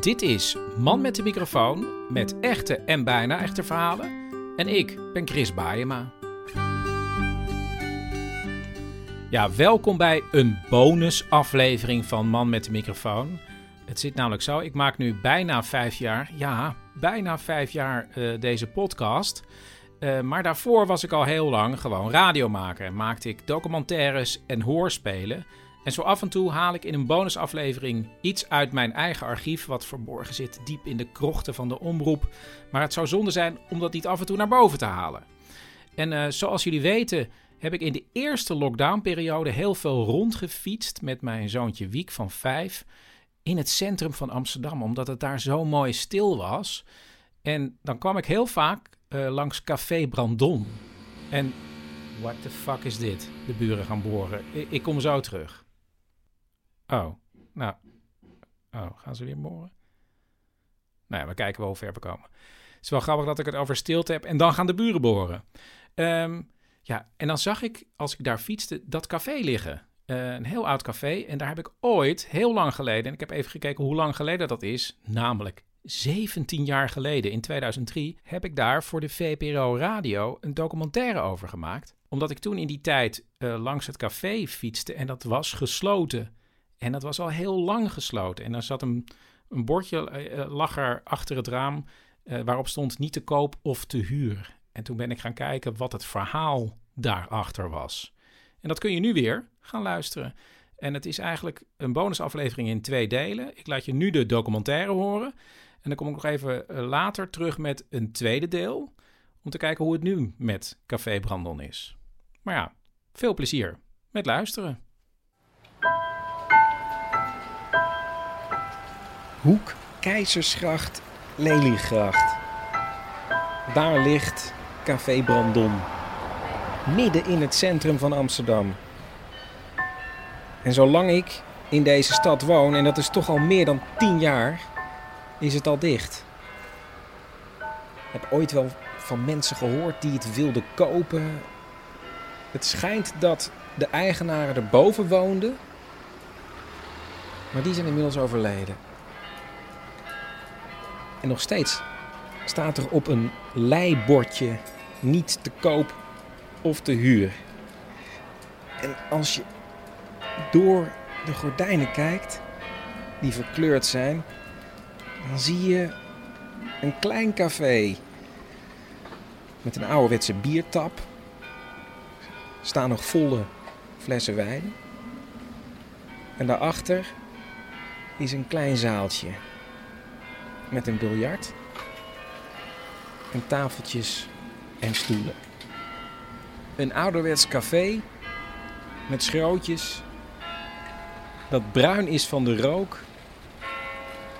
Dit is Man met de microfoon met echte en bijna echte verhalen. En ik ben Chris Baayema. Ja, welkom bij een bonusaflevering van Man met de microfoon. Het zit namelijk zo, ik maak nu bijna vijf jaar, ja, bijna vijf jaar uh, deze podcast. Uh, maar daarvoor was ik al heel lang gewoon radiomaker. Maakte ik documentaires en hoorspelen. En zo af en toe haal ik in een bonusaflevering iets uit mijn eigen archief, wat verborgen zit diep in de krochten van de omroep. Maar het zou zonde zijn om dat niet af en toe naar boven te halen. En uh, zoals jullie weten heb ik in de eerste lockdownperiode heel veel rondgefietst met mijn zoontje Wiek van vijf in het centrum van Amsterdam, omdat het daar zo mooi stil was. En dan kwam ik heel vaak uh, langs Café Brandon. En what the fuck is dit? De buren gaan boren. Ik kom zo terug. Oh, nou. Oh, gaan ze weer boren? Nou ja, we kijken wel hoe ver we komen. Het is wel grappig dat ik het over stilte heb en dan gaan de buren boren. Um, ja, en dan zag ik, als ik daar fietste, dat café liggen. Uh, een heel oud café. En daar heb ik ooit, heel lang geleden, en ik heb even gekeken hoe lang geleden dat is, namelijk 17 jaar geleden, in 2003, heb ik daar voor de VPRO Radio een documentaire over gemaakt. Omdat ik toen in die tijd uh, langs het café fietste en dat was gesloten. En dat was al heel lang gesloten. En er zat een, bordje, uh, lag er achter het raam, uh, waarop stond niet te koop of te huur. En toen ben ik gaan kijken wat het verhaal daarachter was. En dat kun je nu weer gaan luisteren. En het is eigenlijk een bonusaflevering in twee delen. Ik laat je nu de documentaire horen. En dan kom ik nog even later terug met een tweede deel. Om te kijken hoe het nu met Café Brandon is. Maar ja, veel plezier met luisteren. Hoek, Keizersgracht, Leliegracht. Daar ligt Café Brandon. Midden in het centrum van Amsterdam. En zolang ik in deze stad woon, en dat is toch al meer dan tien jaar, is het al dicht. Ik heb ooit wel van mensen gehoord die het wilden kopen. Het schijnt dat de eigenaren erboven woonden, maar die zijn inmiddels overleden. En nog steeds staat er op een leibordje niet te koop of te huur. En als je door de gordijnen kijkt, die verkleurd zijn, dan zie je een klein café met een ouderwetse biertap. Er staan nog volle flessen wijn. En daarachter is een klein zaaltje met een biljart en tafeltjes en stoelen. Een ouderwets café met schrootjes dat bruin is van de rook,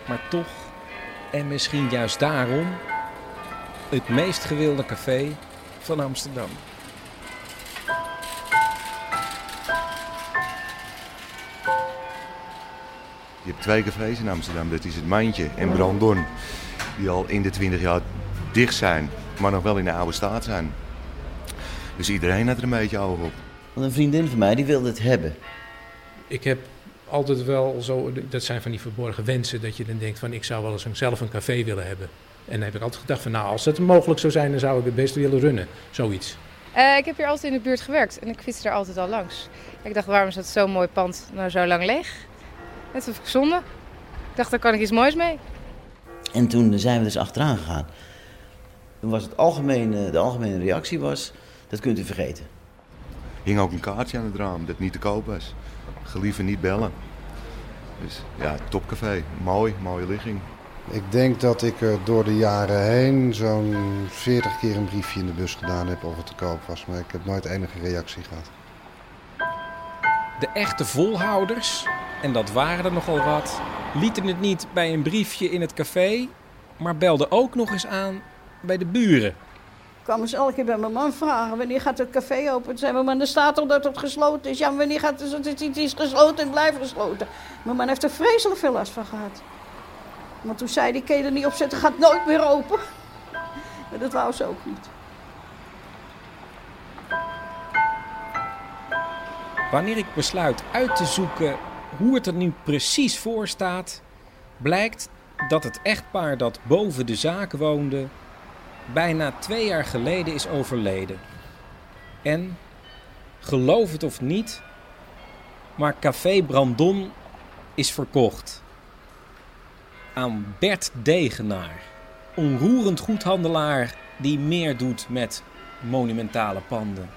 maar toch en misschien juist daarom het meest gewilde café van Amsterdam. Je hebt twee cafés in Amsterdam. Dat is het Mandje en Brandon. Die al in de 20 jaar dicht zijn, maar nog wel in de oude staat zijn. Dus iedereen had er een beetje oog op. Want een vriendin van mij die wilde het hebben. Ik heb altijd wel zo, dat zijn van die verborgen wensen, dat je dan denkt van ik zou wel eens een, zelf een café willen hebben. En dan heb ik altijd gedacht van nou, als dat mogelijk zou zijn, dan zou ik het best willen runnen. Zoiets. Uh, ik heb hier altijd in de buurt gewerkt en ik fiets er altijd al langs. Ik dacht, waarom is dat zo'n mooi pand nou zo lang leeg? Net of ik zonde. Ik dacht, daar kan ik iets moois mee. En toen zijn we dus achteraan gegaan. Toen was het algemene, de algemene reactie was, dat kunt u vergeten. Hing ook een kaartje aan het raam dat niet te koop was. Gelieve niet bellen. Dus ja, topcafé. Mooi, mooie ligging. Ik denk dat ik er door de jaren heen zo'n 40 keer een briefje in de bus gedaan heb of het te koop was. Maar ik heb nooit enige reactie gehad. De echte volhouders, en dat waren er nogal wat, lieten het niet bij een briefje in het café, maar belden ook nog eens aan bij de buren. Kwamen ze elke keer bij mijn man vragen: wanneer gaat het café open? Zei mijn man: er staat toch dat het gesloten is. Ja, maar wanneer gaat het? Het is gesloten en blijft gesloten. Mijn man heeft er vreselijk veel last van gehad. Want toen zei hij: kan je er niet op zetten, gaat nooit meer open. Maar dat wou ze ook niet. Wanneer ik besluit uit te zoeken hoe het er nu precies voor staat, blijkt dat het echtpaar dat boven de zaak woonde bijna twee jaar geleden is overleden. En, geloof het of niet, maar Café Brandon is verkocht. Aan Bert Degenaar, onroerend goedhandelaar die meer doet met monumentale panden.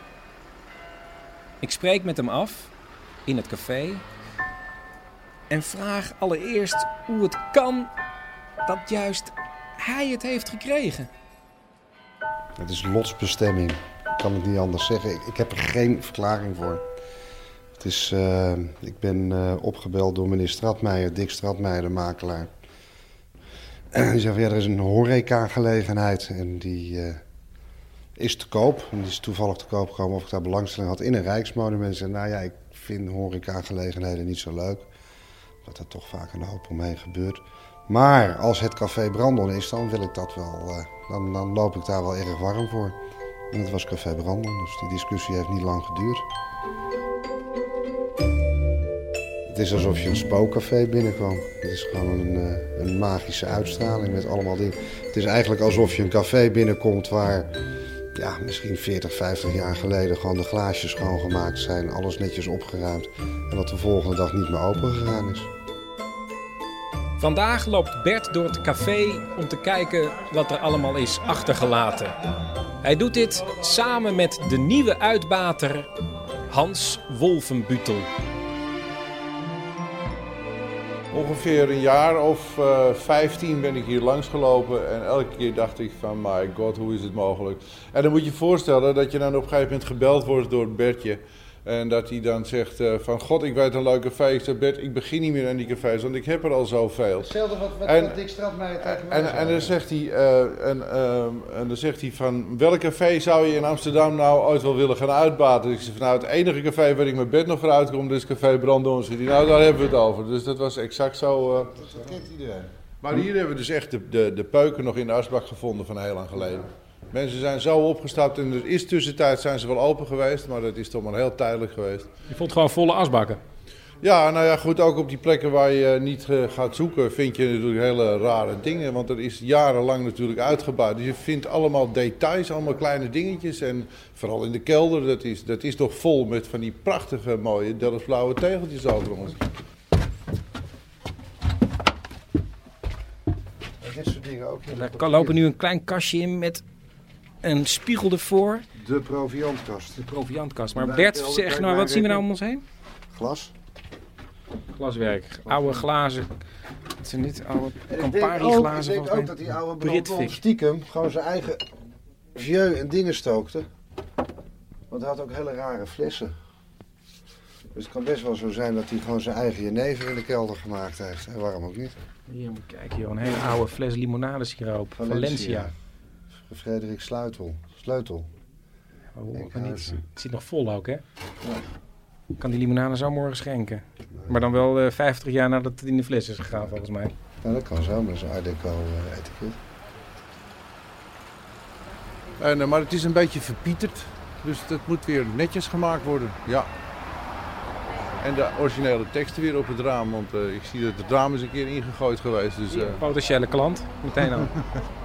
Ik spreek met hem af in het café en vraag allereerst hoe het kan dat juist hij het heeft gekregen. Het is lotsbestemming. Ik kan het niet anders zeggen. Ik, ik heb er geen verklaring voor. Het is, eh, ik ben eh, opgebeld door meneer Stratmeijer, Dick Stratmeijer, de makelaar. En die zegt, ja, er is een horeca-gelegenheid en die eh, is te koop. En die is toevallig te koop gekomen of ik daar belangstelling had in een rijksmonument. En nou ja, ik vind horeca-gelegenheden niet zo leuk. Dat er toch vaak een hoop omheen gebeurt. Maar als het café Brandon is, dan wil ik dat wel. eh, dan, dan loop ik daar wel erg warm voor. En het was café Brandon, dus die discussie heeft niet lang geduurd. Het is alsof je een spookcafé binnenkwam. Het is gewoon een, eh, een magische uitstraling met allemaal dingen. Het is eigenlijk alsof je een café binnenkomt waar ja, misschien 40, 50 jaar geleden gewoon de glaasjes schoongemaakt zijn, alles netjes opgeruimd en dat de volgende dag niet meer open gegaan is. Vandaag loopt Bert door het café om te kijken wat er allemaal is achtergelaten. Hij doet dit samen met de nieuwe uitbater Hans Wolfenbutel. Ongeveer een jaar of eh 15 ben ik hier langsgelopen en elke keer dacht ik van my god, hoe is het mogelijk? En dan moet je je voorstellen dat je dan op een gegeven moment gebeld wordt door Bertje. En dat hij dan zegt eh, van god, ik weet een leuk café. Ik zeg Bert, ik begin niet meer aan die cafés, want ik heb er al zoveel. Hetzelfde wat, wat, En- wat Dick Stratmeijer tegen mij En, en, dan zegt hij, eh, en, ehm, en dan zegt hij van welk café zou je in Amsterdam nou ooit wel willen gaan uitbaten? Ik zeg van nou het enige café waar ik met bed nog voor uitkom, is Café Brandon. Hij, nou daar hebben we het over. Dus dat was exact zo. eh. Dat kent iedereen. Maar hier hebben we dus echt de, de, de peuken nog in de asbak gevonden van heel lang geleden. Mensen zijn zo opgestapt en er is tussentijd zijn ze wel open geweest, maar dat is toch maar heel tijdelijk geweest. Je vond gewoon volle asbakken. Ja, nou ja, goed, ook op die plekken waar je niet eh, gaat zoeken vind je natuurlijk hele rare dingen. Want er is jarenlang natuurlijk uitgebouwd. Dus je vindt allemaal details, allemaal kleine dingetjes. En vooral in de kelder, dat is, dat is toch vol met van die prachtige mooie Delftsblauwe tegeltjes over ons. Dit soort dingen ook. in de Daar lopen nu een klein kastje in met een spiegel ervoor. De proviantkast. De proviantkast. Maar Bert, zeg kijk nou, maar wat zien we nou om ons heen? Glas. Glaswerk. Oude glazen. Het zijn dit oude En ik denk Campari ook, ik glazen denk ook mij. dat die oude. Brandon stiekem gewoon zijn eigen vieux en dingen stookte. Want hij had ook hele rare flessen. Dus het kan best wel zo zijn dat hij gewoon zijn eigen jenever in de kelder gemaakt heeft. En waarom ook niet? Hier kijken, joh. Een hele oude fles limonadesiroop. Valencia. Frederik Sleutel. Sleutel. Oh, Ik maar niet. Het zit nog vol ook, hè? Ik kan die limonade zo morgen schenken. Maar dan wel eh 50 jaar nadat het in de fles is gegaan, volgens mij. Nou, dat kan zo, met zo'n Art Deco eh, etiket. En, eh, maar het is een beetje verpieterd. Dus dat moet weer netjes gemaakt worden. Ja. En de originele teksten weer op het raam. Want eh, ik zie dat het raam is een keer ingegooid geweest. Dus, eh, Potentiële klant, meteen al.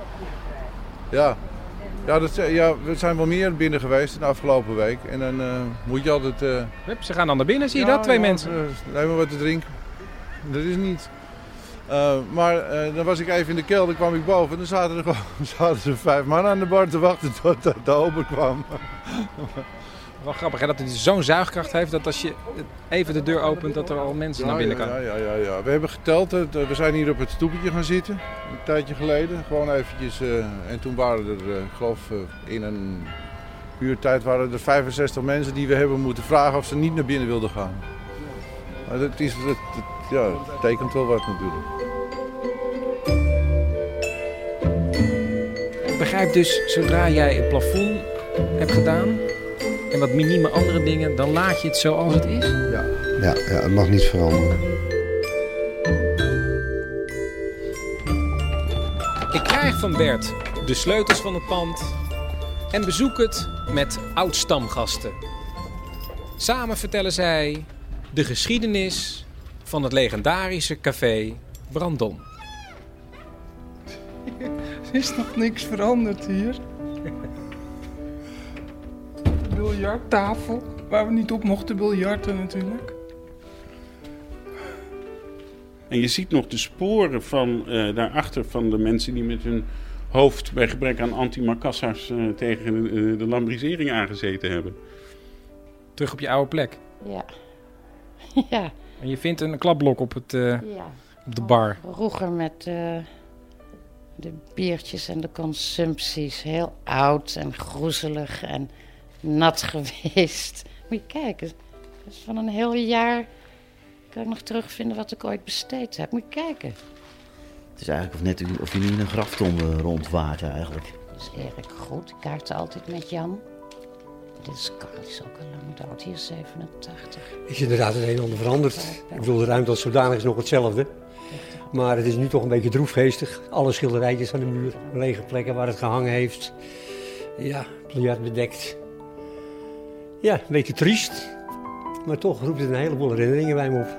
Ja, ja, dat, ja, we zijn wel meer binnen geweest de afgelopen week. En dan eh, moet je altijd... eh, Hup, ze gaan dan naar binnen, zie je ja, dat? Twee ja, mensen. eh, neem maar wat te drinken. Dat is niet. Maar dan was ik even in de kelder, kwam ik boven en dan zaten er, gewoon, zaten er vijf man aan de bar te wachten tot de, de ober kwam. Wel grappig hè, dat het zo'n zuigkracht heeft dat als je even de deur opent, dat er al mensen naar binnen komen. ja, ja, ja, ja. We hebben geteld, eh, we zijn hier op het stoepetje gaan zitten, een tijdje geleden. Gewoon eventjes, eh, en toen waren er, eh, ik geloof in een uurtijd waren er 65 mensen die we hebben moeten vragen of ze niet naar binnen wilden gaan. Maar dat, is, dat, dat- ja, dat tekent wel wat natuurlijk. Ik begrijp dus, zodra jij het plafond hebt gedaan en wat minieme andere dingen, dan laat je het zoals het is. Ja, ja, het mag niet veranderen. Ik krijg van Bert de sleutels van het pand en bezoek het met oud-stamgasten. Samen vertellen zij de geschiedenis van het legendarische café Brandon. Er is nog niks veranderd hier. Biljarttafel, waar we niet op mochten biljarten natuurlijk. En je ziet nog de sporen van eh, daarachter van de mensen die met hun hoofd bij gebrek aan antimacassars eh, tegen de, de lambrisering aangezeten hebben. Terug op je oude plek. Ja. ja. En je vindt een klapblok op, het, eh, Ja. op de bar. Vroeger met eh, de biertjes en de consumpties. Heel oud en groezelig en nat geweest. Moet je kijken. Dat is van een heel jaar kan ik nog terugvinden wat ik ooit besteed heb. Moet je kijken. Het is eigenlijk of, net u- of je nu in een graftombe rondwaart eigenlijk. Dat is Erik goed. Ik kaartte altijd met Jan. Dit is Carl, die is ook al lang dood. Hier is 87. is inderdaad het een en ander veranderd. Ik bedoel, de ruimte als zodanig is nog hetzelfde. Maar het is nu toch een beetje droefgeestig. Alle schilderijtjes aan de muur, lege plekken waar het gehangen heeft. Ja, biljart bedekt. Ja, een beetje triest. Maar toch roept het een heleboel herinneringen bij me op.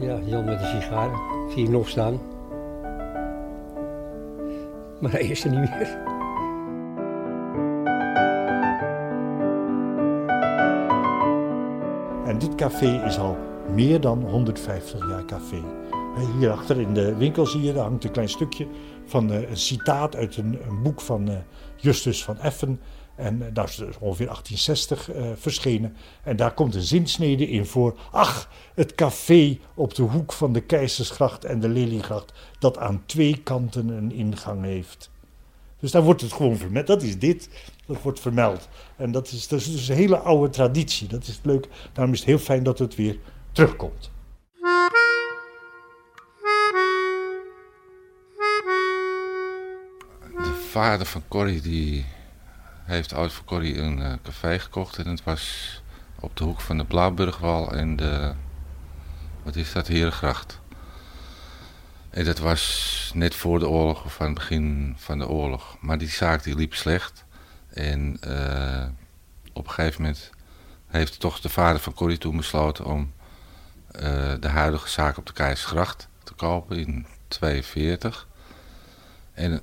Ja, Jan met de sigaar. Zie je nog staan. Maar hij is er niet meer. En dit café is al meer dan 150 jaar café. Hierachter in de winkel zie je, daar hangt een klein stukje van eh, een citaat uit een, een boek van eh, Justus van Effen. En eh, dat is dus ongeveer 1860 eh, verschenen. En daar komt een zinsnede in voor. Ach, het café op de hoek van de Keizersgracht en de Leliegracht, dat aan twee kanten een ingang heeft. Dus daar wordt het gewoon vermeld. Dat is dit, dat wordt vermeld. En dat is, dat is dus een hele oude traditie. Dat is leuk. Daarom is het heel fijn dat het weer terugkomt. De vader van Corrie die heeft ooit voor Corrie een eh, café gekocht. En het was op de hoek van de Blauwburgwal en de, wat is dat, Herengracht. En dat was net voor de oorlog of aan het begin van de oorlog. Maar die zaak die liep slecht. En eh, op een gegeven moment heeft toch de vader van Corrie toen besloten om eh, de huidige zaak op de Keizersgracht te kopen in 42. En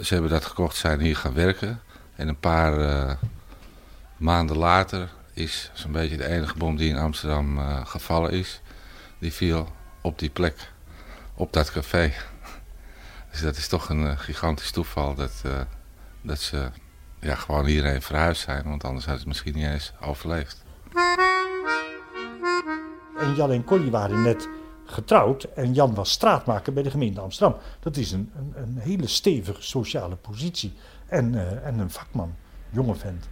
ze hebben dat gekocht, zijn hier gaan werken. En een paar eh, maanden later is zo'n beetje de enige bom die in Amsterdam eh, gevallen is. Die viel op die plek, op dat café. Dus dat is toch een eh, gigantisch toeval dat, dat ze ja, gewoon hierheen verhuisd zijn. Want anders had het misschien niet eens overleefd. En Jan en Corrie waren net getrouwd en Jan was straatmaker bij de gemeente Amsterdam. Dat is een, een, een hele stevige sociale positie en, eh, en een vakman, jonge vent.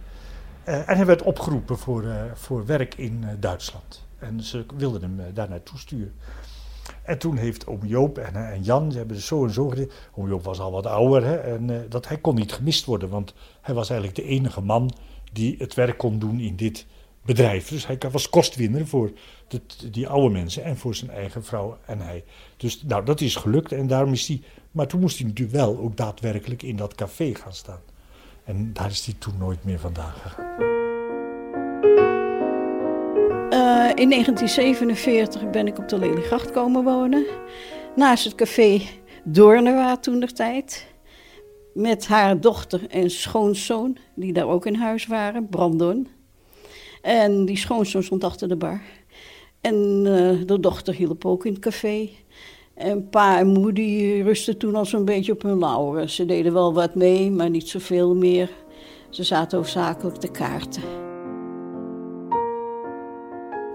Eh, en hij werd opgeroepen voor, eh, voor werk in Duitsland. En ze wilden hem daar naartoe sturen. En toen heeft oom Joop en, en Jan, ze hebben zo en zo gedaan. Oom Joop was al wat ouder hè, en dat, hij kon niet gemist worden, want hij was eigenlijk de enige man die het werk kon doen in dit bedrijf. Dus hij was kostwinner voor de, die oude mensen en voor zijn eigen vrouw en hij. Dus nou, dat is gelukt en daarom is hij... Maar toen moest hij natuurlijk wel ook daadwerkelijk in dat café gaan staan. En daar is hij toen nooit meer vandaan gegaan. Eh, in 1947 ben ik op de Leliegracht komen wonen. Naast het café Doornewaard toen der tijd. Met haar dochter en schoonzoon, die daar ook in huis waren, Brandon. En die schoonzoon stond achter de bar. En eh, de dochter hielp ook in het café. En pa en moeder rustten toen al zo'n beetje op hun lauweren. Ze deden wel wat mee, maar niet zoveel meer. Ze zaten hoofdzakelijk te kaarten.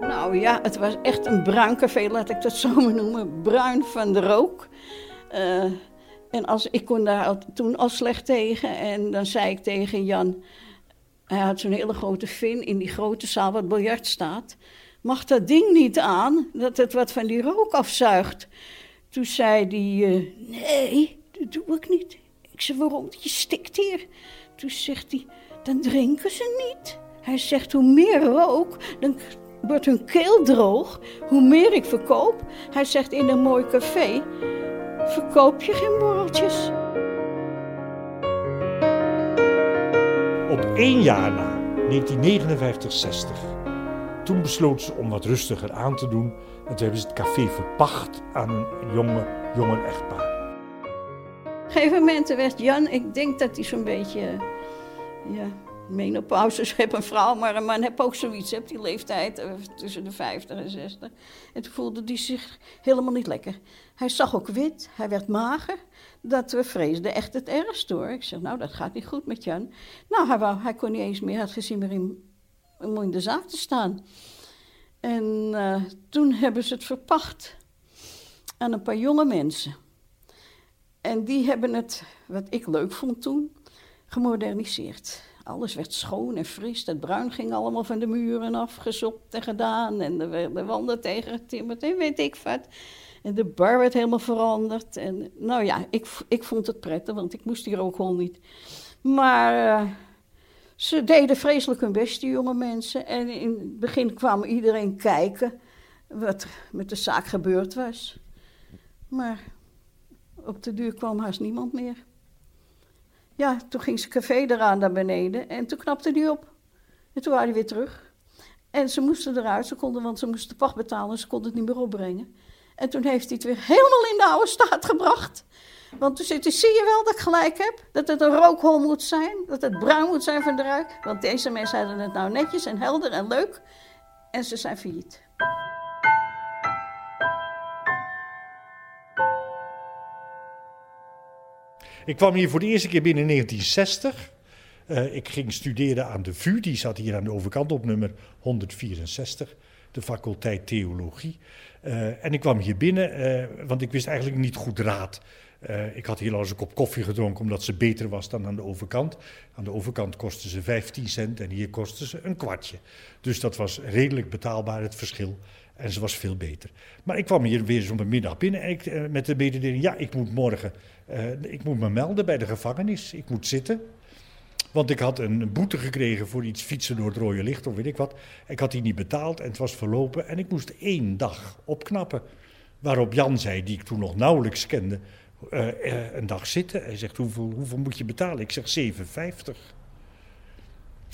Nou ja, het was echt een bruin café, laat ik dat zo maar noemen. Bruin van de rook. Eh, en als, ik kon daar toen al slecht tegen. En dan zei ik tegen Jan... Hij had zo'n hele grote vin in die grote zaal waar het biljart staat. Mag dat ding niet aan, dat het wat van die rook afzuigt? Toen zei hij... eh, nee, dat doe ik niet. Ik zei, waarom? Je stikt hier. Toen zegt hij, dan drinken ze niet. Hij zegt, hoe meer rook, dan wordt hun keel droog. Hoe meer ik verkoop. Hij zegt, in een mooi café verkoop je geen borreltjes. Op één jaar na, 1959-60, toen besloten ze om wat rustiger aan te doen. En toen hebben ze het café verpacht aan een jonge, jonge echtpaar. gegeven moment werd Jan, ik denk dat hij zo'n beetje, ja, menopauze is, heb een vrouw, maar een man heb ook zoiets, heb die leeftijd eh, tussen de 50 en 60. En toen voelde hij zich helemaal niet lekker. Hij zag ook wit, hij werd mager, dat we vreesden echt het ergste hoor. Ik zeg, nou dat gaat niet goed met Jan. Nou, hij, wou, kon niet eens meer, had gezien meer in, om in de zaak te staan. En uh, toen hebben ze het verpacht aan een paar jonge mensen. En die hebben het, wat ik leuk vond toen, gemoderniseerd. Alles werd schoon en fris. Het bruin ging allemaal van de muren afgezopt en gedaan. En er werden wanden tegengetimmerd en weet ik wat. En de bar werd helemaal veranderd. En nou ja, ik, ik vond het prettig, want ik moest hier ook gewoon niet. Maar uh, ze deden vreselijk hun best, die jonge mensen. En in het begin kwam iedereen kijken wat met de zaak gebeurd was. Maar op de duur kwam haast niemand meer. Ja, toen ging ze café eraan naar beneden en toen knapte die op. En toen waren die weer terug. En ze moesten eruit, ze konden, want ze moesten de pacht betalen, ze konden het niet meer opbrengen. En toen heeft hij het weer helemaal in de oude staat gebracht. Want toen zit, zie je wel dat ik gelijk heb? Dat het een rookhol moet zijn, dat het bruin moet zijn van de ruik. Want deze mensen hadden het nou netjes en helder en leuk. En ze zijn failliet. Ik kwam hier voor de eerste keer binnen in 1960. Uh, ik ging studeren aan de VU, die zat hier aan de overkant op nummer 164, de faculteit Theologie. Uh, en ik kwam hier binnen, uh, want ik wist eigenlijk niet goed raad. Uh, ik had hier al eens een kop koffie gedronken omdat ze beter was dan aan de overkant. Aan de overkant kostte ze 15 cent en hier kostte ze een kwartje. Dus dat was redelijk betaalbaar, het verschil. En ze was veel beter. Maar ik kwam hier weer zo'n middag binnen en uh, met de mededeling: ja, ik moet morgen uh, ik moet me melden bij de gevangenis. Ik moet zitten. Want ik had een boete gekregen voor iets fietsen door het rode licht of weet ik wat. Ik had die niet betaald en het was verlopen en ik moest één dag opknappen. Waarop Jan zei, die ik toen nog nauwelijks kende, uh, uh, een dag zitten. Hij zegt, hoeveel, moet je betalen? Ik zeg 7,50.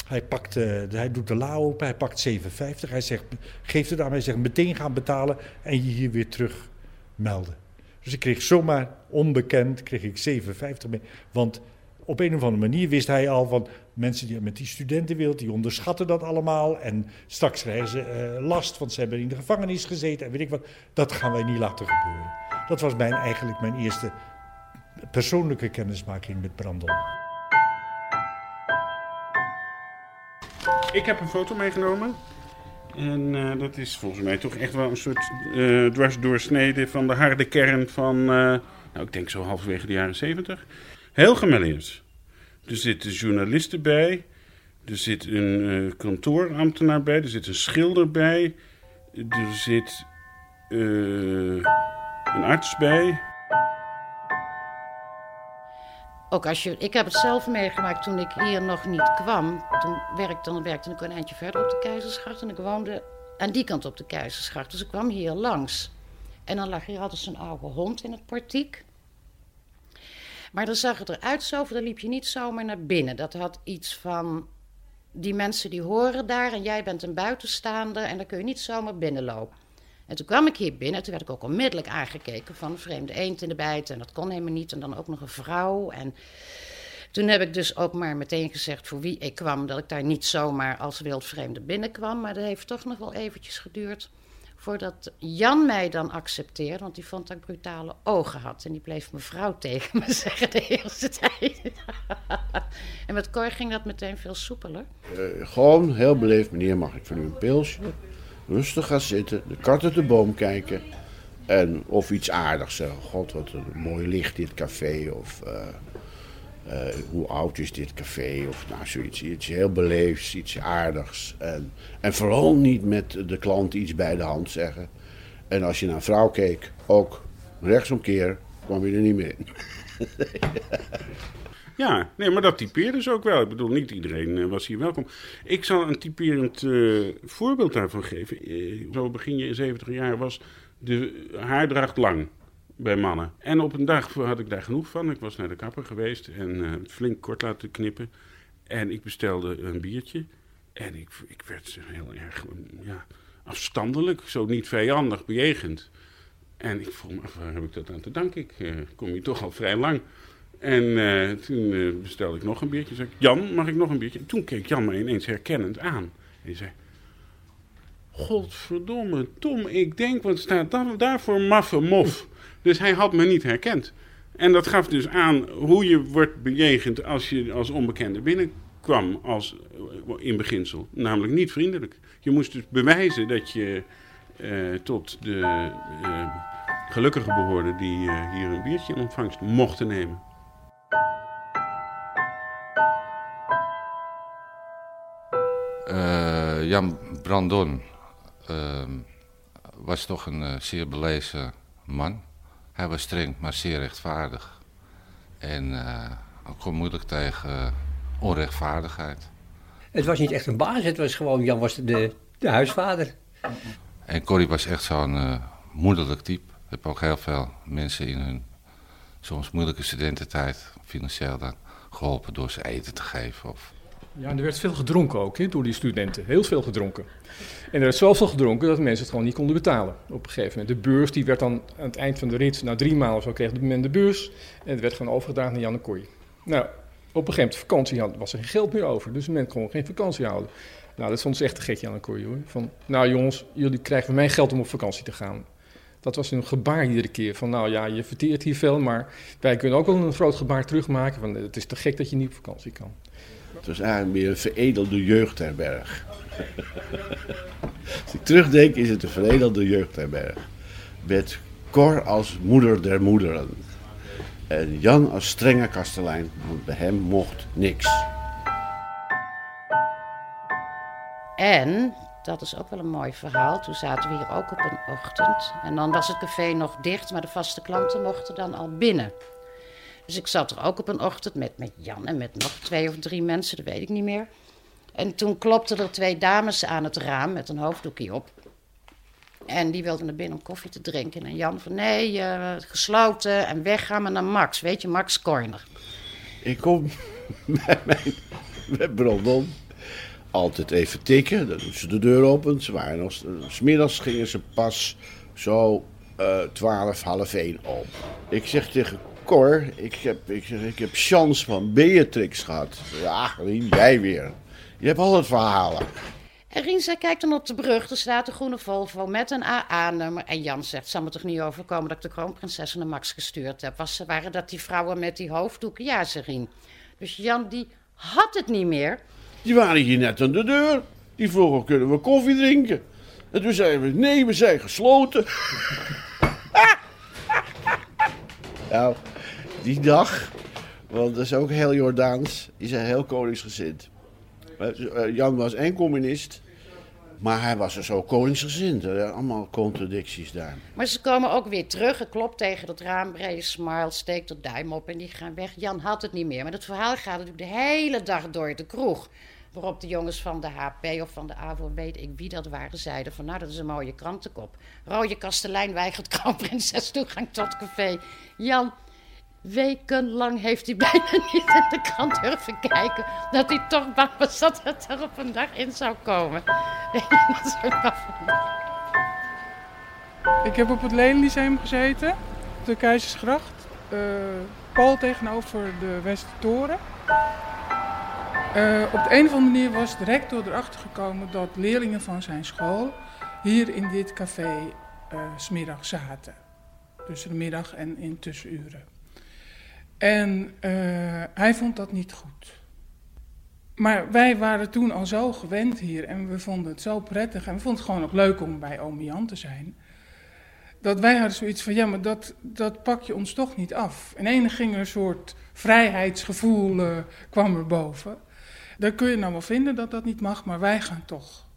Hij, pakt, uh, hij doet de la open, hij pakt 7,50. Hij zegt, geeft het aan mij, hij zegt meteen gaan betalen en je hier weer terug melden. Dus ik kreeg zomaar onbekend, kreeg ik 7,50 mee. Want op een of andere manier wist hij al van mensen die met die studentenwereld, die onderschatten dat allemaal. En straks krijgen ze last, want ze hebben in de gevangenis gezeten en weet ik wat. Dat gaan wij niet laten gebeuren. Dat was mijn, eigenlijk mijn eerste persoonlijke kennismaking met Brandon. Ik heb een foto meegenomen. En uh, dat is volgens mij toch echt wel een soort uh, dwarsdoorsnede van de harde kern van, uh, nou ik denk zo halverwege de jaren zeventig. Heel gemêleerd. Er zitten journalisten bij, er zit een kantoorambtenaar bij, er zit een schilder bij, er zit een arts bij. Ook als je, ik heb het zelf meegemaakt toen ik hier nog niet kwam. Toen werkte, dan werkte ik een eindje verder op de Keizersgracht. En ik woonde aan die kant op de Keizersgracht. Dus ik kwam hier langs. En dan lag hier altijd zo'n oude hond in het portiek. Maar dan zag het eruit zo, dan liep je niet zomaar naar binnen. Dat had iets van, die mensen die horen daar en jij bent een buitenstaander... en dan kun je niet zomaar binnenlopen. En toen kwam ik hier binnen en toen werd ik ook onmiddellijk aangekeken van een vreemde eend in de bijt. En dat kon helemaal niet. En dan ook nog een vrouw. En toen heb ik dus ook maar meteen gezegd voor wie ik kwam. Dat ik daar niet zomaar als wildvreemde binnenkwam. Maar dat heeft toch nog wel eventjes geduurd voordat Jan mij dan accepteerde. Want die vond dat ik brutale ogen had. En die bleef mevrouw tegen me zeggen de eerste tijd. en met Cor ging dat meteen veel soepeler. Uh, gewoon heel beleefd, meneer, mag ik van u een pilsje? Rustig gaan zitten, de kat uit de boom kijken. En of iets aardigs zeggen. God, wat een mooi licht dit café. Of uh, uh, hoe oud is dit café? Of nou zoiets. Iets heel beleefds, iets aardigs. En, en vooral niet met de klant iets bij de hand zeggen. En als je naar een vrouw keek, ook rechtsomkeer, kwam je er niet meer. Ja, nee, maar dat typeerde ze ook wel. Ik bedoel, niet iedereen uh, was hier welkom. Ik zal een typerend uh, voorbeeld daarvan geven. Uh, zo begin je in 70 jaar was de haardracht lang bij mannen. En op een dag had ik daar genoeg van. Ik was naar de kapper geweest en flink kort laten knippen. En ik bestelde een biertje. En ik, ik werd heel erg ja, afstandelijk, zo niet vijandig bejegend. En ik vroeg me af, waar heb ik dat aan te danken? Ik kom hier toch al vrij lang. En eh, toen eh, bestelde ik nog een biertje. Zei ik, Jan, mag ik nog een biertje? En toen keek Jan me ineens herkennend aan. En hij zei, godverdomme, Tom, ik denk, wat staat daar, daarvoor maffe mof. Dus hij had me niet herkend. En dat gaf dus aan hoe je wordt bejegend als je als onbekende binnenkwam als, eh, in beginsel. Namelijk niet vriendelijk. Je moest dus bewijzen dat je tot de gelukkigen behoorde die hier een biertje in ontvangst mochten nemen. Eh, Jan Brandon ehm, was toch een eh, zeer belezen man. Hij was streng, maar zeer rechtvaardig. En eh hij kon moeilijk tegen eh, onrechtvaardigheid. Het was niet echt een baas, het was gewoon, Jan was de, de huisvader. En Corrie was echt zo'n eh, moederlijk type. Ik heb ook heel veel mensen in hun soms moeilijke studententijd, financieel dan, geholpen door ze eten te geven. Of Ja, en er werd veel gedronken ook door die studenten. Heel veel gedronken. En er werd zoveel gedronken dat mensen het gewoon niet konden betalen. Op een gegeven moment. De beurs die werd dan aan het eind van de rit, na drie maanden of zo, kreeg men de beurs. En het werd gewoon overgedragen naar Jan en Kooi. Nou, op een gegeven moment vakantie had, was er geen geld meer over. Dus men kon geen vakantie houden. Nou, dat ze echt te gek, en Kooi hoor. Van, nou jongens, jullie krijgen van mij geld om op vakantie te gaan. Dat was een gebaar iedere keer. Van nou ja, je verteert hier veel, maar wij kunnen ook wel een groot gebaar terugmaken. Van, het is te gek dat je niet op vakantie kan. Het was eigenlijk meer een veredelde jeugdherberg. Als ik terugdenk, is het een veredelde jeugdherberg. Met Cor als moeder der moederen. En Jan als strenge kastelein, want bij hem mocht niks. En, dat is ook wel een mooi verhaal, toen zaten we hier ook op een ochtend. En dan was het café nog dicht, maar de vaste klanten mochten dan al binnen. Dus ik zat er ook op een ochtend met, met Jan en met nog twee of drie mensen, dat weet ik niet meer. En toen klopten er twee dames aan het raam met een hoofddoekje op. En die wilden naar binnen om koffie te drinken. En Jan van nee, eh, gesloten en weg gaan we naar Max. Weet je, Max Corner. Ik kom met mijn met Brandon. Altijd even tikken, dan doen ze de deur open. Ze waren nog, smiddags gingen ze pas zo eh 12, half 1 op. Ik zeg tegen Ik heb, ik zeg, ik heb chance van Beatrix gehad. Ja, Rien, jij weer. Je hebt altijd verhalen. En Rien zei, kijk dan op de brug, er staat een groene Volvo met een AA-nummer. En Jan zegt, zal me toch niet overkomen dat ik de kroonprinses naar Max gestuurd heb? Was, waren dat die vrouwen met die hoofddoeken? Ja, zei Rien. Dus Jan, die had het niet meer. Die waren hier net aan de deur. Die vroegen, kunnen we koffie drinken? En toen zeiden we, nee, we zijn gesloten. nou, die dag, want dat is ook heel Jordaans, die zijn heel koningsgezind. Eh, Jan was en communist, maar hij was dus ook koningsgezind. Waren allemaal contradicties daar. Maar ze komen ook weer terug. Het klopt tegen het raam. Brede smile, steekt de duim op en die gaan weg. Jan had het niet meer. Maar het verhaal gaat natuurlijk de hele dag door de kroeg. Waarop de jongens van de HP of van de AVO, weet ik wie dat waren, zeiden van nou, dat is een mooie krantenkop. Rode kastelein weigert kroonprinses toegang tot café. Jan, wekenlang heeft hij bijna niet in de krant durven kijken. Dat hij toch bang was dat het er op een dag in zou komen. Dat wel van- Ik heb op het Ledenlyceum gezeten, op de Keizersgracht. eh tegenover de Westertoren. Eh, op de een of andere manier was de rector erachter gekomen dat leerlingen van zijn school hier in dit café eh, 's smiddags zaten. Tussen de middag en in tussenuren. En eh, hij vond dat niet goed. Maar wij waren toen al zo gewend hier en we vonden het zo prettig. En we vonden het gewoon ook leuk om bij oom Jan te zijn. Dat wij hadden zoiets van, ja, maar dat, dat pak je ons toch niet af. En ene ging er een soort vrijheidsgevoel eh, kwam er boven. Daar kun je nou wel vinden dat dat niet mag, maar wij gaan toch.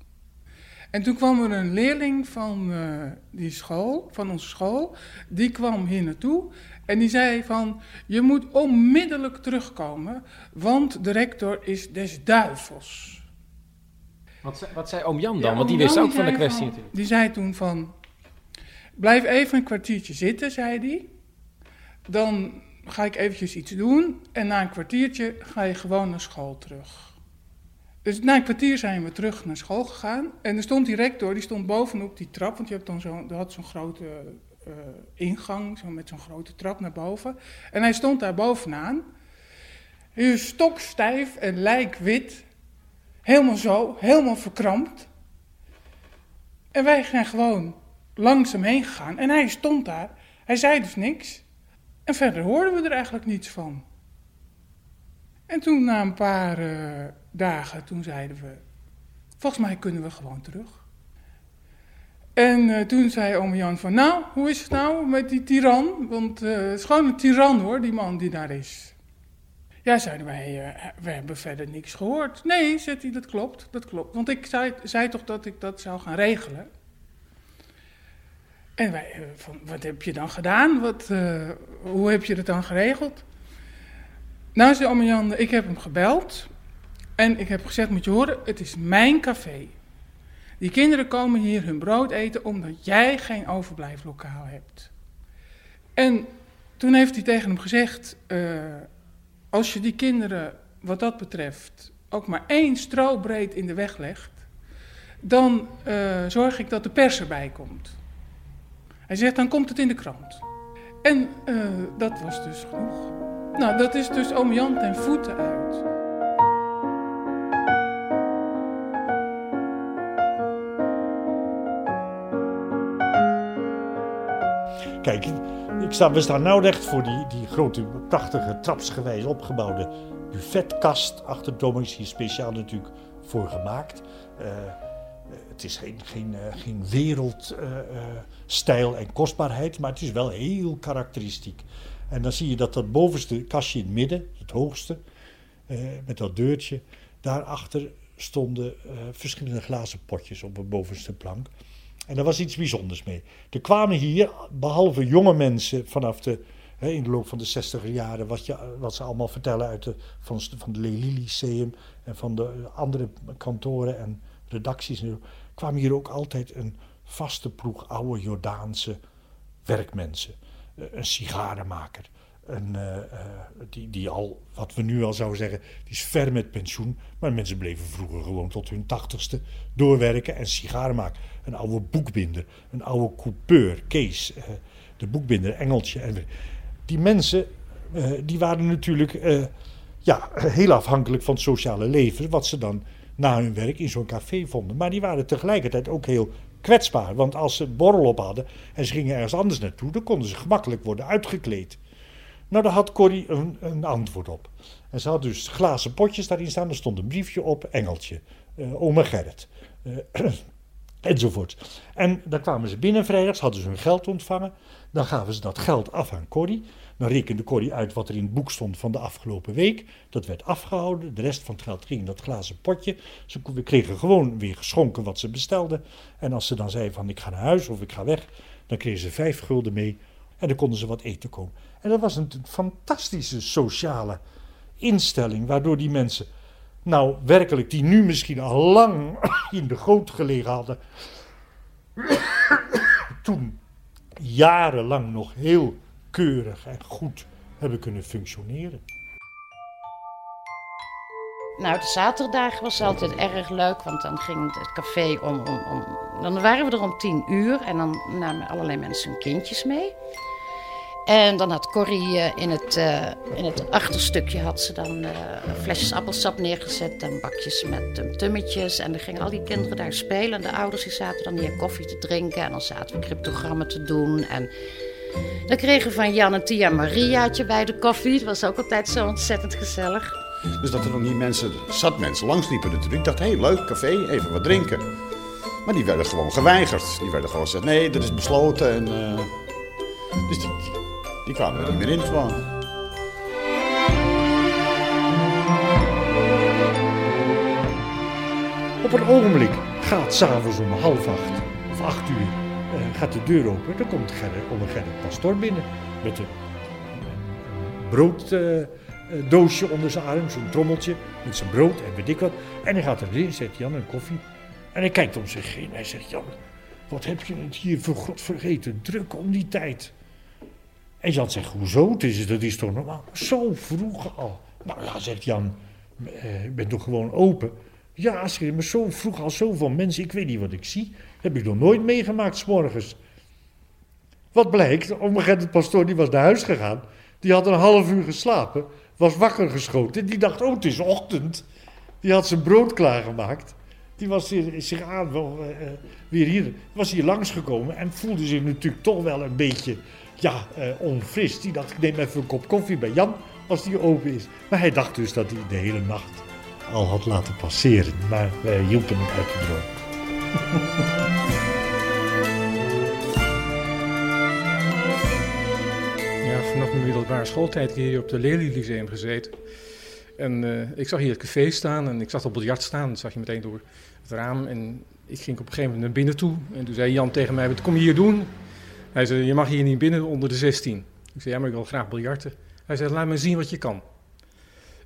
En toen kwam er een leerling van eh, die school, van onze school, die kwam hier naartoe en die zei van, je moet onmiddellijk terugkomen, want de rector is des duivels. Wat, zei- wat zei oom Jan dan? Ja, Want die wist ook van de kwestie van- natuurlijk. Die zei toen van, blijf even een kwartiertje zitten, zei hij. Dan ga ik eventjes iets doen en na een kwartiertje ga je gewoon naar school terug. Dus na een kwartier zijn we terug naar school gegaan. En er stond die rector, die stond bovenop die trap, want je hebt dan er had zo'n grote eh, ingang, zo met zo'n grote trap naar boven. En hij stond daar bovenaan. Hij is stokstijf en lijkwit. Helemaal zo, helemaal verkrampt. En wij zijn gewoon langs hem heen gegaan. En hij stond daar. Hij zei dus niks. En verder hoorden we er eigenlijk niets van. En toen na een paar uh, dagen, toen zeiden we... Volgens mij kunnen we gewoon terug. En uh, toen zei oom Jan van, nou, hoe is het nou met die tiran? Want uh, het is gewoon een tiran hoor, die man die daar is. Ja, zeiden wij, uh, we hebben verder niks gehoord. Nee, zegt hij, dat klopt, dat klopt. Want ik zei, zei toch dat ik dat zou gaan regelen. En wij, van, wat heb je dan gedaan? Wat, hoe heb je het dan geregeld? Nou, zei oom Jan, ik heb hem gebeld. En ik heb gezegd, moet je horen, het is mijn café. Die kinderen komen hier hun brood eten omdat jij geen overblijflokaal hebt. En toen heeft hij tegen hem gezegd: uh, Als je die kinderen wat dat betreft ook maar één strobreed in de weg legt, dan uh, zorg ik dat de pers erbij komt. Hij zegt: Dan komt het in de krant. En uh, dat was dus genoeg. Nou, dat is dus oom Jan ten voeten uit. Kijk, ik sta, we staan nou recht voor die, die grote, prachtige, trapsgewijs opgebouwde buffetkast achter Dominics. Hier speciaal natuurlijk voor gemaakt. Uh, het is geen, geen, uh, geen wereldstijl en kostbaarheid, maar het is wel heel karakteristiek. En dan zie je dat dat bovenste kastje in het midden, het hoogste, met dat deurtje, daarachter stonden verschillende glazen potjes op een bovenste plank. En daar was iets bijzonders mee. Er kwamen hier, behalve jonge mensen vanaf de, hè, in de loop van de zestiger jaren, wat, je, wat ze allemaal vertellen uit de, van, van de Lely Lyceum en van de andere kantoren en redacties, en kwamen hier ook altijd een vaste ploeg oude Jordaanse werkmensen. Een sigarenmaker, een, uh, uh, die, die al, wat we nu al zouden zeggen, die is ver met pensioen. Maar mensen bleven vroeger gewoon tot hun tachtigste doorwerken en sigaren maken. Een oude boekbinder, een oude coupeur, Kees, uh, de boekbinder, Engeltje. En, die mensen, die waren natuurlijk ja, heel afhankelijk van het sociale leven, wat ze dan na hun werk in zo'n café vonden. Maar die waren tegelijkertijd ook heel kwetsbaar. Want als ze borrel op hadden en ze gingen ergens anders naartoe, dan konden ze gemakkelijk worden uitgekleed. Nou, daar had Corrie een, een, antwoord op. En ze had dus glazen potjes daarin staan. Er stond een briefje op, Engeltje, uh, ome Gerrit, uh, enzovoort. En dan kwamen ze binnen vrijdags, hadden ze hun geld ontvangen. Dan gaven ze dat geld af aan Corrie. Dan rekende Corrie uit wat er in het boek stond van de afgelopen week. Dat werd afgehouden. De rest van het geld ging in dat glazen potje. Ze kregen gewoon weer geschonken wat ze bestelden. En als ze dan zei van ik ga naar huis of ik ga weg, dan kregen ze vijf gulden mee. En dan konden ze wat eten komen. En dat was een fantastische sociale instelling, waardoor die mensen, nou werkelijk, die nu misschien al lang in de goot gelegen hadden, toen jarenlang nog heel keurig en goed hebben kunnen functioneren. Nou, de zaterdag was altijd erg leuk, want dan ging het café om, om, om... Dan waren we er om tien uur en dan namen allerlei mensen hun kindjes mee. En dan had Corrie uh, in, het, uh, in het achterstukje had ze dan uh, flesjes appelsap neergezet en bakjes met um, tummetjes. En dan gingen al die kinderen daar spelen. En de ouders die zaten dan hier koffie te drinken. En dan zaten we cryptogrammen te doen. En dan kregen we van Jan en Tia Mariaatje bij de koffie. Dat was ook altijd zo ontzettend gezellig. Dus dat er nog niet mensen, zat mensen langsliepen natuurlijk. Ik dacht, hé, hey, leuk, café, even wat drinken. Maar die werden gewoon geweigerd. Die werden gewoon gezegd, nee, dat is besloten. En, dus die, die kwamen er niet meer in gewoon. Op een ogenblik gaat s'avonds om half acht of acht uur uh, gaat de deur open. Dan komt Gerrit, onder Gerrit Pastor binnen met een, een brooddoosje uh, onder zijn arm, zo'n trommeltje met zijn brood en weet wat. En hij gaat erin, zet Jan een koffie. En hij kijkt om zich heen. Hij zegt: Jan, wat heb je het hier voor God vergeten? Druk om die tijd. En Jan zegt, hoezo? Het is, dat is toch normaal? Zo vroeg al. Nou ja, zegt Jan, eh, ik ben toch gewoon open? Ja, maar zo vroeg al zoveel mensen, ik weet niet wat ik zie. Heb ik nog nooit meegemaakt, s'morgens. Wat blijkt, omgekend de pastoor die was naar huis gegaan. Die had een half uur geslapen, was wakker geschoten. Die dacht, oh het is ochtend. Die had zijn brood klaargemaakt. Die was zich aan, wel, eh, weer hier, was hier langsgekomen en voelde zich natuurlijk toch wel een beetje ja, eh, onfris. Die dacht, ik neem even een kop koffie bij Jan als die open is. Maar hij dacht dus dat hij de hele nacht al had laten passeren. Maar wij hielpen hem uit de droom. Ja, vanaf mijn middelbare schooltijd heb ik hier op de Lely Lyceum gezeten. En eh, ik zag hier het café staan en ik zag op biljart staan. Dat zag je meteen door het raam. En ik ging op een gegeven moment naar binnen toe. En toen zei Jan tegen mij, wat kom je hier doen? Hij zei, je mag hier niet binnen onder de 16. Ik zei, ja, maar ik wil graag biljarten. Hij zei, laat me zien wat je kan.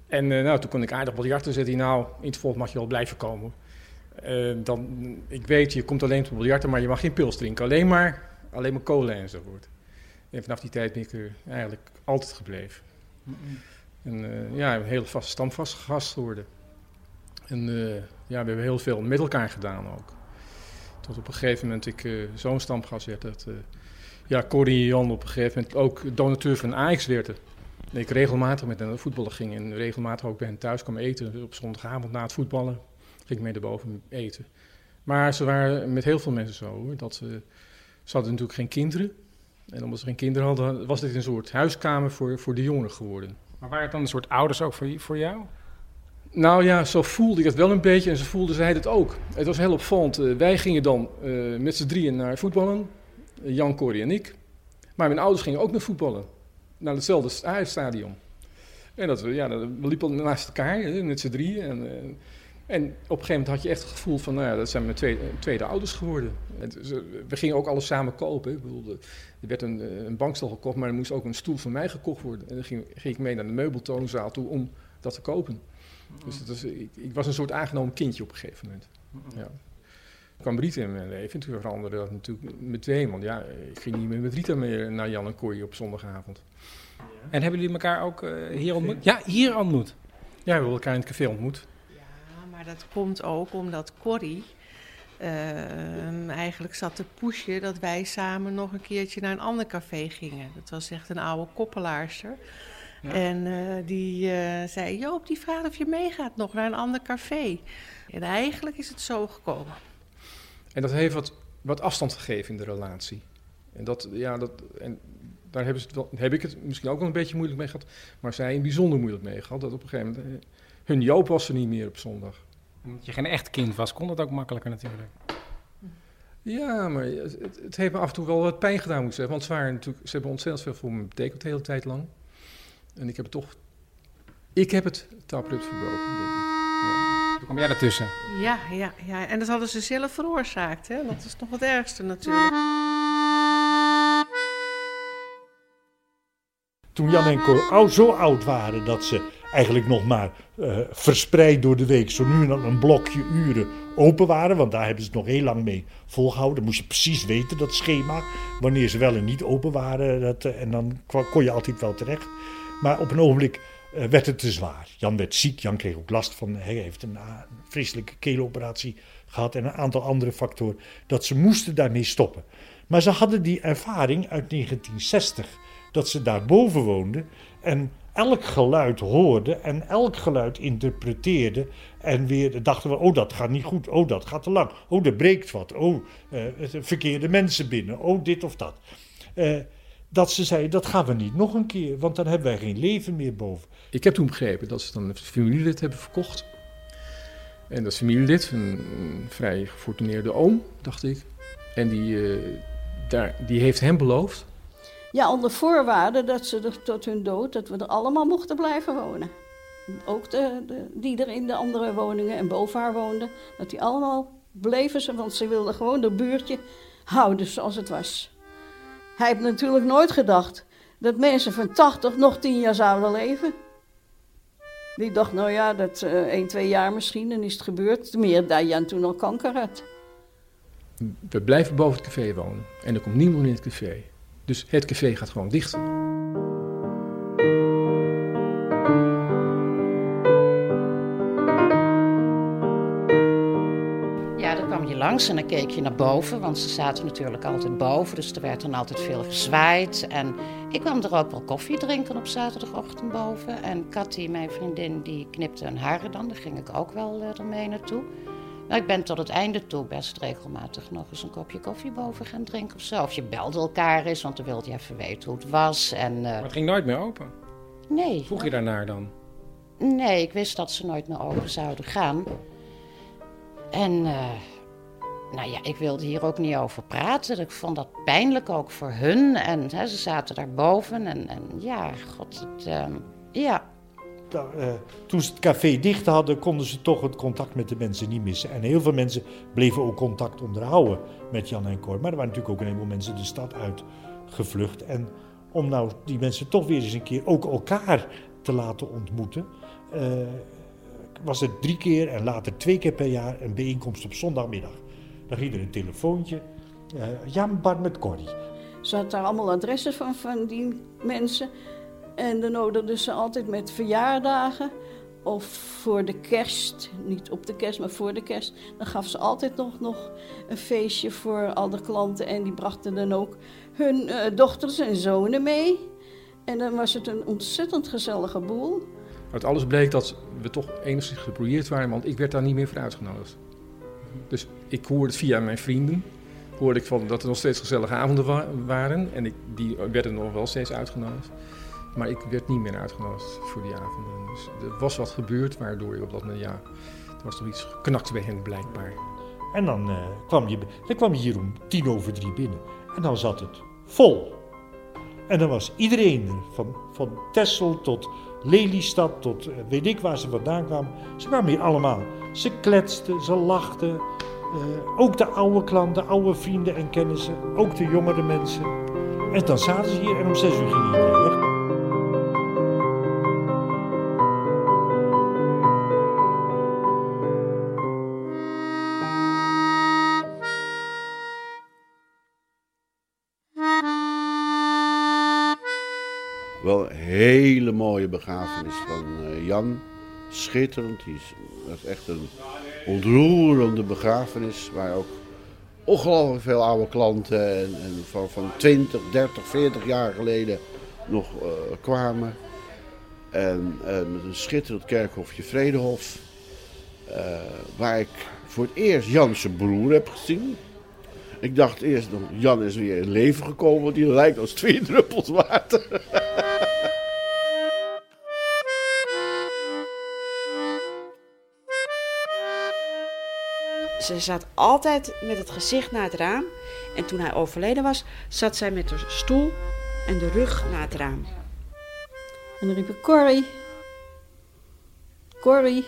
En uh, nou, toen kon ik aardig biljarten. Zei hij, nou, in het volk mag je wel blijven komen. Uh, dan, ik weet, je komt alleen tot biljarten, maar je mag geen pils drinken. Alleen maar, alleen maar cola enzovoort. En vanaf die tijd ben ik er eigenlijk altijd gebleven. En uh, ja, een hele vaste stamvast gast geworden. En ja, we hebben heel veel met elkaar gedaan ook. Tot op een gegeven moment ik zo'n stamgast werd dat ja, Corrie en Jan op een gegeven moment ook donateur van Ajax werden. En ik regelmatig met hen voetballen ging en regelmatig ook bij hen thuis kwam eten. Op zondagavond na het voetballen ging ik mee erboven eten. Maar ze waren met heel veel mensen zo hoor, dat ze, ze hadden natuurlijk geen kinderen. En omdat ze geen kinderen hadden, was dit een soort huiskamer voor, voor de jongeren geworden. Maar waren het dan een soort ouders ook voor, voor jou? Nou ja, zo voelde ik het wel een beetje en ze voelden zij het ook. Het was heel opvallend. Uh, wij gingen dan uh, met z'n drieën naar voetballen. Jan, Corrie en ik. Maar mijn ouders gingen ook naar voetballen. Naar hetzelfde stadion. En dat, ja, we liepen naast elkaar, met z'n drieën. En, uh, en op een gegeven moment had je echt het gevoel van, nou dat zijn mijn tweede, tweede ouders geworden. En, we gingen ook alles samen kopen. Ik bedoel, er werd een, een, bankstel gekocht, maar er moest ook een stoel van mij gekocht worden. En dan ging, ging ik mee naar de meubeltoonzaal toe om dat te kopen. Dus was, ik, ik, was een soort aangenomen kindje op een gegeven moment. Ja. Kwam Rita in mijn leven en toen veranderde dat natuurlijk meteen. Want ja, ik ging niet meer met Rita meer naar Jan en Corrie op zondagavond. Ja. En hebben jullie elkaar ook uh, hier ontmoet? Ja, hier ontmoet. Ja, we hebben elkaar in het café ontmoet. Ja, maar dat komt ook omdat Corrie uh, eigenlijk zat te pushen dat wij samen nog een keertje naar een ander café gingen. Dat was echt een oude koppelaarster. Ja. En uh, die uh, zei, Joop, die vraagt of je meegaat nog naar een ander café. En eigenlijk is het zo gekomen. En dat heeft wat, wat afstand gegeven in de relatie. En, dat, ja, dat, en daar hebben ze het wel, heb ik het misschien ook wel een beetje moeilijk mee gehad. Maar zij een bijzonder moeilijk mee gehad. Dat op een gegeven moment, hun Joop was er niet meer op zondag. Omdat je geen echt kind was, kon dat ook makkelijker natuurlijk. Ja, maar het, het, heeft me af en toe wel wat pijn gedaan, moet ik zeggen. Want ze, waren natuurlijk, ze hebben ontzettend veel voor me betekend de hele tijd lang. En ik heb het toch... Ik heb het taproot verbroken, denk ik. Ja. Toen kwam jij ertussen. Ja, ja, ja, en dat hadden ze zelf veroorzaakt. Hè? Dat is nog het ergste natuurlijk. Toen Jan en Cor zo oud waren dat ze eigenlijk nog maar uh, verspreid door de week zo nu en dan een blokje uren open waren. Want daar hebben ze het nog heel lang mee volgehouden. Dan moest je precies weten, dat schema, wanneer ze wel en niet open waren. Dat, uh, en dan kon je altijd wel terecht. Maar op een ogenblik werd het te zwaar. Jan werd ziek, Jan kreeg ook last van, hij heeft een, een vreselijke keeloperatie gehad en een aantal andere factoren. Dat ze moesten daarmee stoppen. Maar ze hadden die ervaring uit 1960, dat ze daarboven woonden en elk geluid hoorden en elk geluid interpreteerden. En weer dachten we, oh dat gaat niet goed, oh dat gaat te lang, oh er breekt wat, oh uh, verkeerde mensen binnen, oh dit of dat. Uh, dat ze zeiden, dat gaan we niet nog een keer, want dan hebben wij geen leven meer boven. Ik heb toen begrepen dat ze dan een familielid hebben verkocht. En dat familielid, een, een vrij gefortuneerde oom, dacht ik. En die, uh, daar, die heeft hem beloofd. Ja, onder voorwaarde dat ze er tot hun dood, dat we er allemaal mochten blijven wonen. Ook de, de, die er in de andere woningen en boven haar woonden, dat die allemaal bleven ze, want ze wilden gewoon de buurtje houden zoals het was. Hij heeft natuurlijk nooit gedacht dat mensen van 80 nog 10 jaar zouden leven. Die dacht, nou ja, dat uh, 1, 2 jaar misschien, dan is het gebeurd. Meer dat Jan toen al kanker had. We blijven boven het café wonen. En er komt niemand in het café. Dus het café gaat gewoon dicht. Langs en dan keek je naar boven, want ze zaten natuurlijk altijd boven. Dus er werd dan altijd veel gezwaaid. En ik kwam er ook wel koffie drinken op zaterdagochtend boven. En Cathy, mijn vriendin, die knipte hun haren dan. Daar ging ik ook wel uh, ermee naartoe. Maar ik ben tot het einde toe best regelmatig nog eens een kopje koffie boven gaan drinken of zo. Of je belde elkaar eens, want dan wilde je even weten hoe het was. En, uh, maar het ging nooit meer open? Nee. Vroeg je daarnaar dan? Nee, ik wist dat ze nooit meer open zouden gaan. En uh, nou ja, ik wilde hier ook niet over praten. Ik vond dat pijnlijk ook voor hun. En hè, ze zaten daar boven. En, en ja, god, het, uh, ja. Uh, toen ze het café dicht hadden, konden ze toch het contact met de mensen niet missen. En heel veel mensen bleven ook contact onderhouden met Jan en Cor. Maar er waren natuurlijk ook een heleboel mensen de stad uitgevlucht. En om nou die mensen toch weer eens een keer ook elkaar te laten ontmoeten uh, was het drie keer en later twee keer per jaar een bijeenkomst op zondagmiddag. Dan ging er een telefoontje. Uh, Jan Bart met Corrie. Ze had daar allemaal adressen van, van die mensen. En dan nodigden ze altijd met verjaardagen of voor de kerst, niet op de kerst, maar voor de kerst, dan gaf ze altijd nog, nog een feestje voor al de klanten. En die brachten dan ook hun uh, dochters en zonen mee. En dan was het een ontzettend gezellige boel. Uit alles bleek dat we toch enigszins gebrouilleerd waren, want ik werd daar niet meer voor uitgenodigd. Dus ik hoorde het via mijn vrienden, hoorde ik van dat er nog steeds gezellige avonden wa waren. En ik, die werden nog wel steeds uitgenodigd. Maar ik werd niet meer uitgenodigd voor die avonden. Dus er was wat gebeurd, waardoor je op dat moment, ja, er was toch iets geknakt bij hen blijkbaar. En dan, uh, kwam je, dan kwam je hier om tien over drie binnen. En dan zat het vol. En dan was iedereen er, van, van Texel tot Lelystad tot uh, weet ik waar ze vandaan kwamen. Ze kwamen hier allemaal. Ze kletsten, ze lachten. Uh, ook de oude klanten, oude vrienden en kennissen. Ook de jongere mensen. En dan zaten ze hier en om zes uur ging iedereen weg. Begrafenis van uh, Jan. Schitterend. Die is echt een ontroerende begrafenis. Waar ook ongelooflijk veel oude klanten en, en van, van 20, 30, 40 jaar geleden nog uh, kwamen. En, en met een schitterend kerkhofje Vredehof. Waar ik voor het eerst Jan zijn broer heb gezien. Ik dacht eerst Jan is weer in leven gekomen, want die lijkt als twee druppels water. Ze zat altijd met het gezicht naar het raam. En toen hij overleden was, zat zij met de stoel en de rug naar het raam. En dan riep ik, Corrie. Corrie.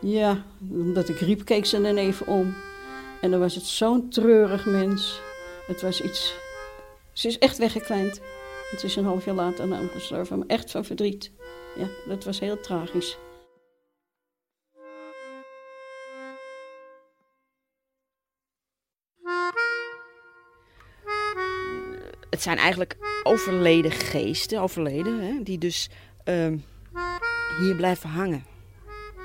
Ja, omdat ik riep, keek ze dan even om. En dan was het zo'n treurig mens. Het was iets... Ze is echt weggekleind. Het is een half jaar later aan gestorven, maar echt van verdriet. Ja, dat was heel tragisch. Zijn eigenlijk overleden geesten, overleden, hè, die dus uh, hier blijven hangen.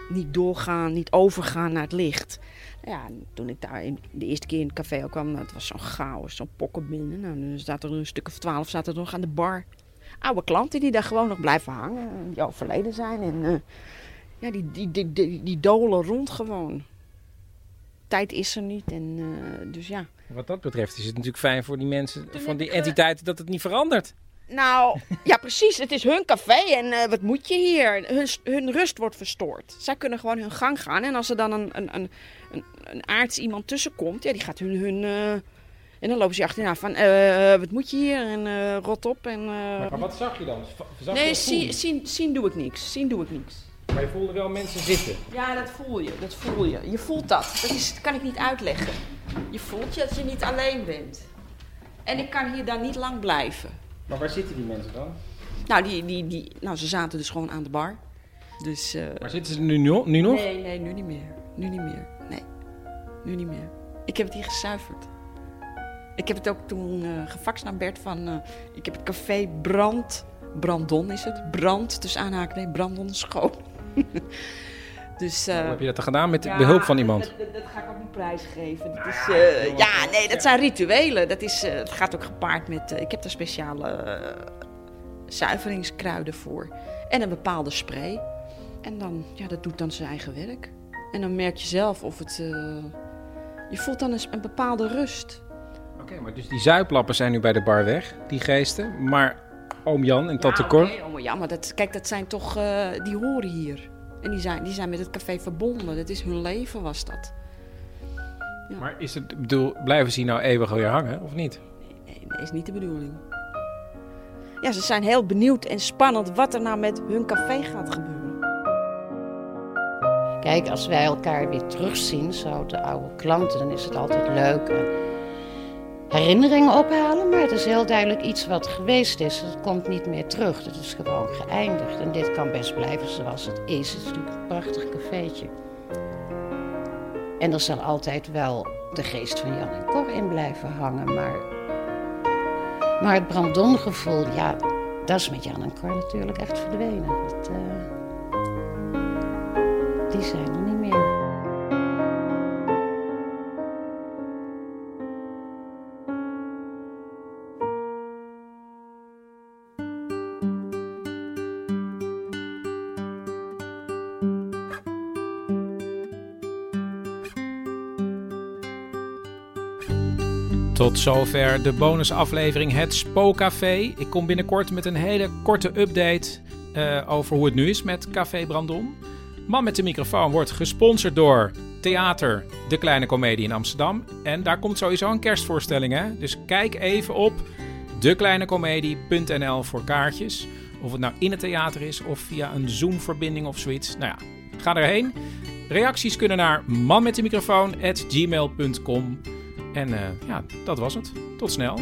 Niet doorgaan, niet overgaan naar het licht. Ja, toen ik daar de eerste keer in het café kwam, het was zo'n chaos, zo'n pokken binnen. Nou, dan zaten er een stuk of twaalf zaten er nog aan de bar. Oude klanten die daar gewoon nog blijven hangen, die overleden zijn. En uh, ja, die, die, die, die, die dolen rond gewoon. Tijd is er niet en uh, dus ja. Wat dat betreft is het natuurlijk fijn voor die mensen, van die entiteiten, dat het niet verandert. Nou, ja precies. Het is hun café en uh, wat moet je hier? Hun, hun, rust wordt verstoord. Zij kunnen gewoon hun gang gaan. En als er dan een, een, een, een, een aards iemand tussenkomt, ja, die gaat hun... hun uh, en dan lopen ze achterna van, uh, wat moet je hier? En rot op. En, maar, maar, wat zag je dan? Zag nee, zien, zien, zien doe ik niks. Zien doe ik niks. Maar je voelde wel mensen zitten? Ja, dat voel je. Dat voel je. Je voelt dat. Dat, is, dat kan ik niet uitleggen. Je voelt je dat je niet alleen bent. En ik kan hier dan niet lang blijven. Maar waar zitten die mensen dan? Nou, die, die, die, nou ze zaten dus gewoon aan de bar. Dus, uh, maar zitten ze nu, nu nog? Nee, nee, nu niet meer. Nu niet meer. Nee, nu niet meer. Ik heb het hier gezuiverd. Ik heb het ook toen uh, gefaxt naar Bert van... Uh, ik heb het café Brand... Brandon is het. Brand, dus aanhaken. Nee, Brandon schoon. Dus, eh, Hoe heb je dat dan gedaan? Met ja, behulp van iemand? Dat, dat, dat ga ik ook niet prijsgeven. Dat is, eh, ja, nee, dat zijn rituelen. Dat, is, eh, het gaat ook gepaard met... eh, ik heb daar speciale eh, zuiveringskruiden voor. En een bepaalde spray. En dan, ja, dat doet dan zijn eigen werk. En dan merk je zelf of het... eh, je voelt dan een, een bepaalde rust. Oké, maar dus die zuiplappen zijn nu bij de bar weg, die geesten. Maar oom Jan en tante ja, Cor... oké, oh, ja, maar dat, kijk, dat zijn toch... eh, die horen hier. En die zijn, die zijn met het café verbonden. Dat is hun leven, was dat. Maar is het, bedoel, blijven ze hier nou eeuwig weer hangen, of niet? Nee, dat is niet de bedoeling. Ja, ze zijn heel benieuwd en spannend wat er nou met hun café gaat gebeuren. Kijk, als wij elkaar weer terugzien, zo de oude klanten, dan is het altijd leuk. En herinneringen ophalen, maar het is heel duidelijk iets wat geweest is. Het komt niet meer terug. Het is gewoon geëindigd. En dit kan best blijven zoals het is. Het is natuurlijk een prachtig cafeetje. En er zal altijd wel de geest van Jan en Cor in blijven hangen. Maar, maar het Brandongevoel, ja, dat is met Jan en Cor natuurlijk echt verdwenen. Dat, eh, die zijn er niet meer. Tot zover de bonusaflevering Het Spookcafé. Ik kom binnenkort met een hele korte update eh, over hoe het nu is met Café Brandon. Man met de microfoon wordt gesponsord door Theater De Kleine Comedie in Amsterdam. En daar komt sowieso een kerstvoorstelling, hè? Dus kijk even op dekleinecomedie.nl voor kaartjes. Of het nou in het theater is of via een Zoom-verbinding of zoiets. Nou ja, ga erheen. Reacties kunnen naar manmetdemicrofoon@gmail.com. En eh, ja, dat was het. Tot snel.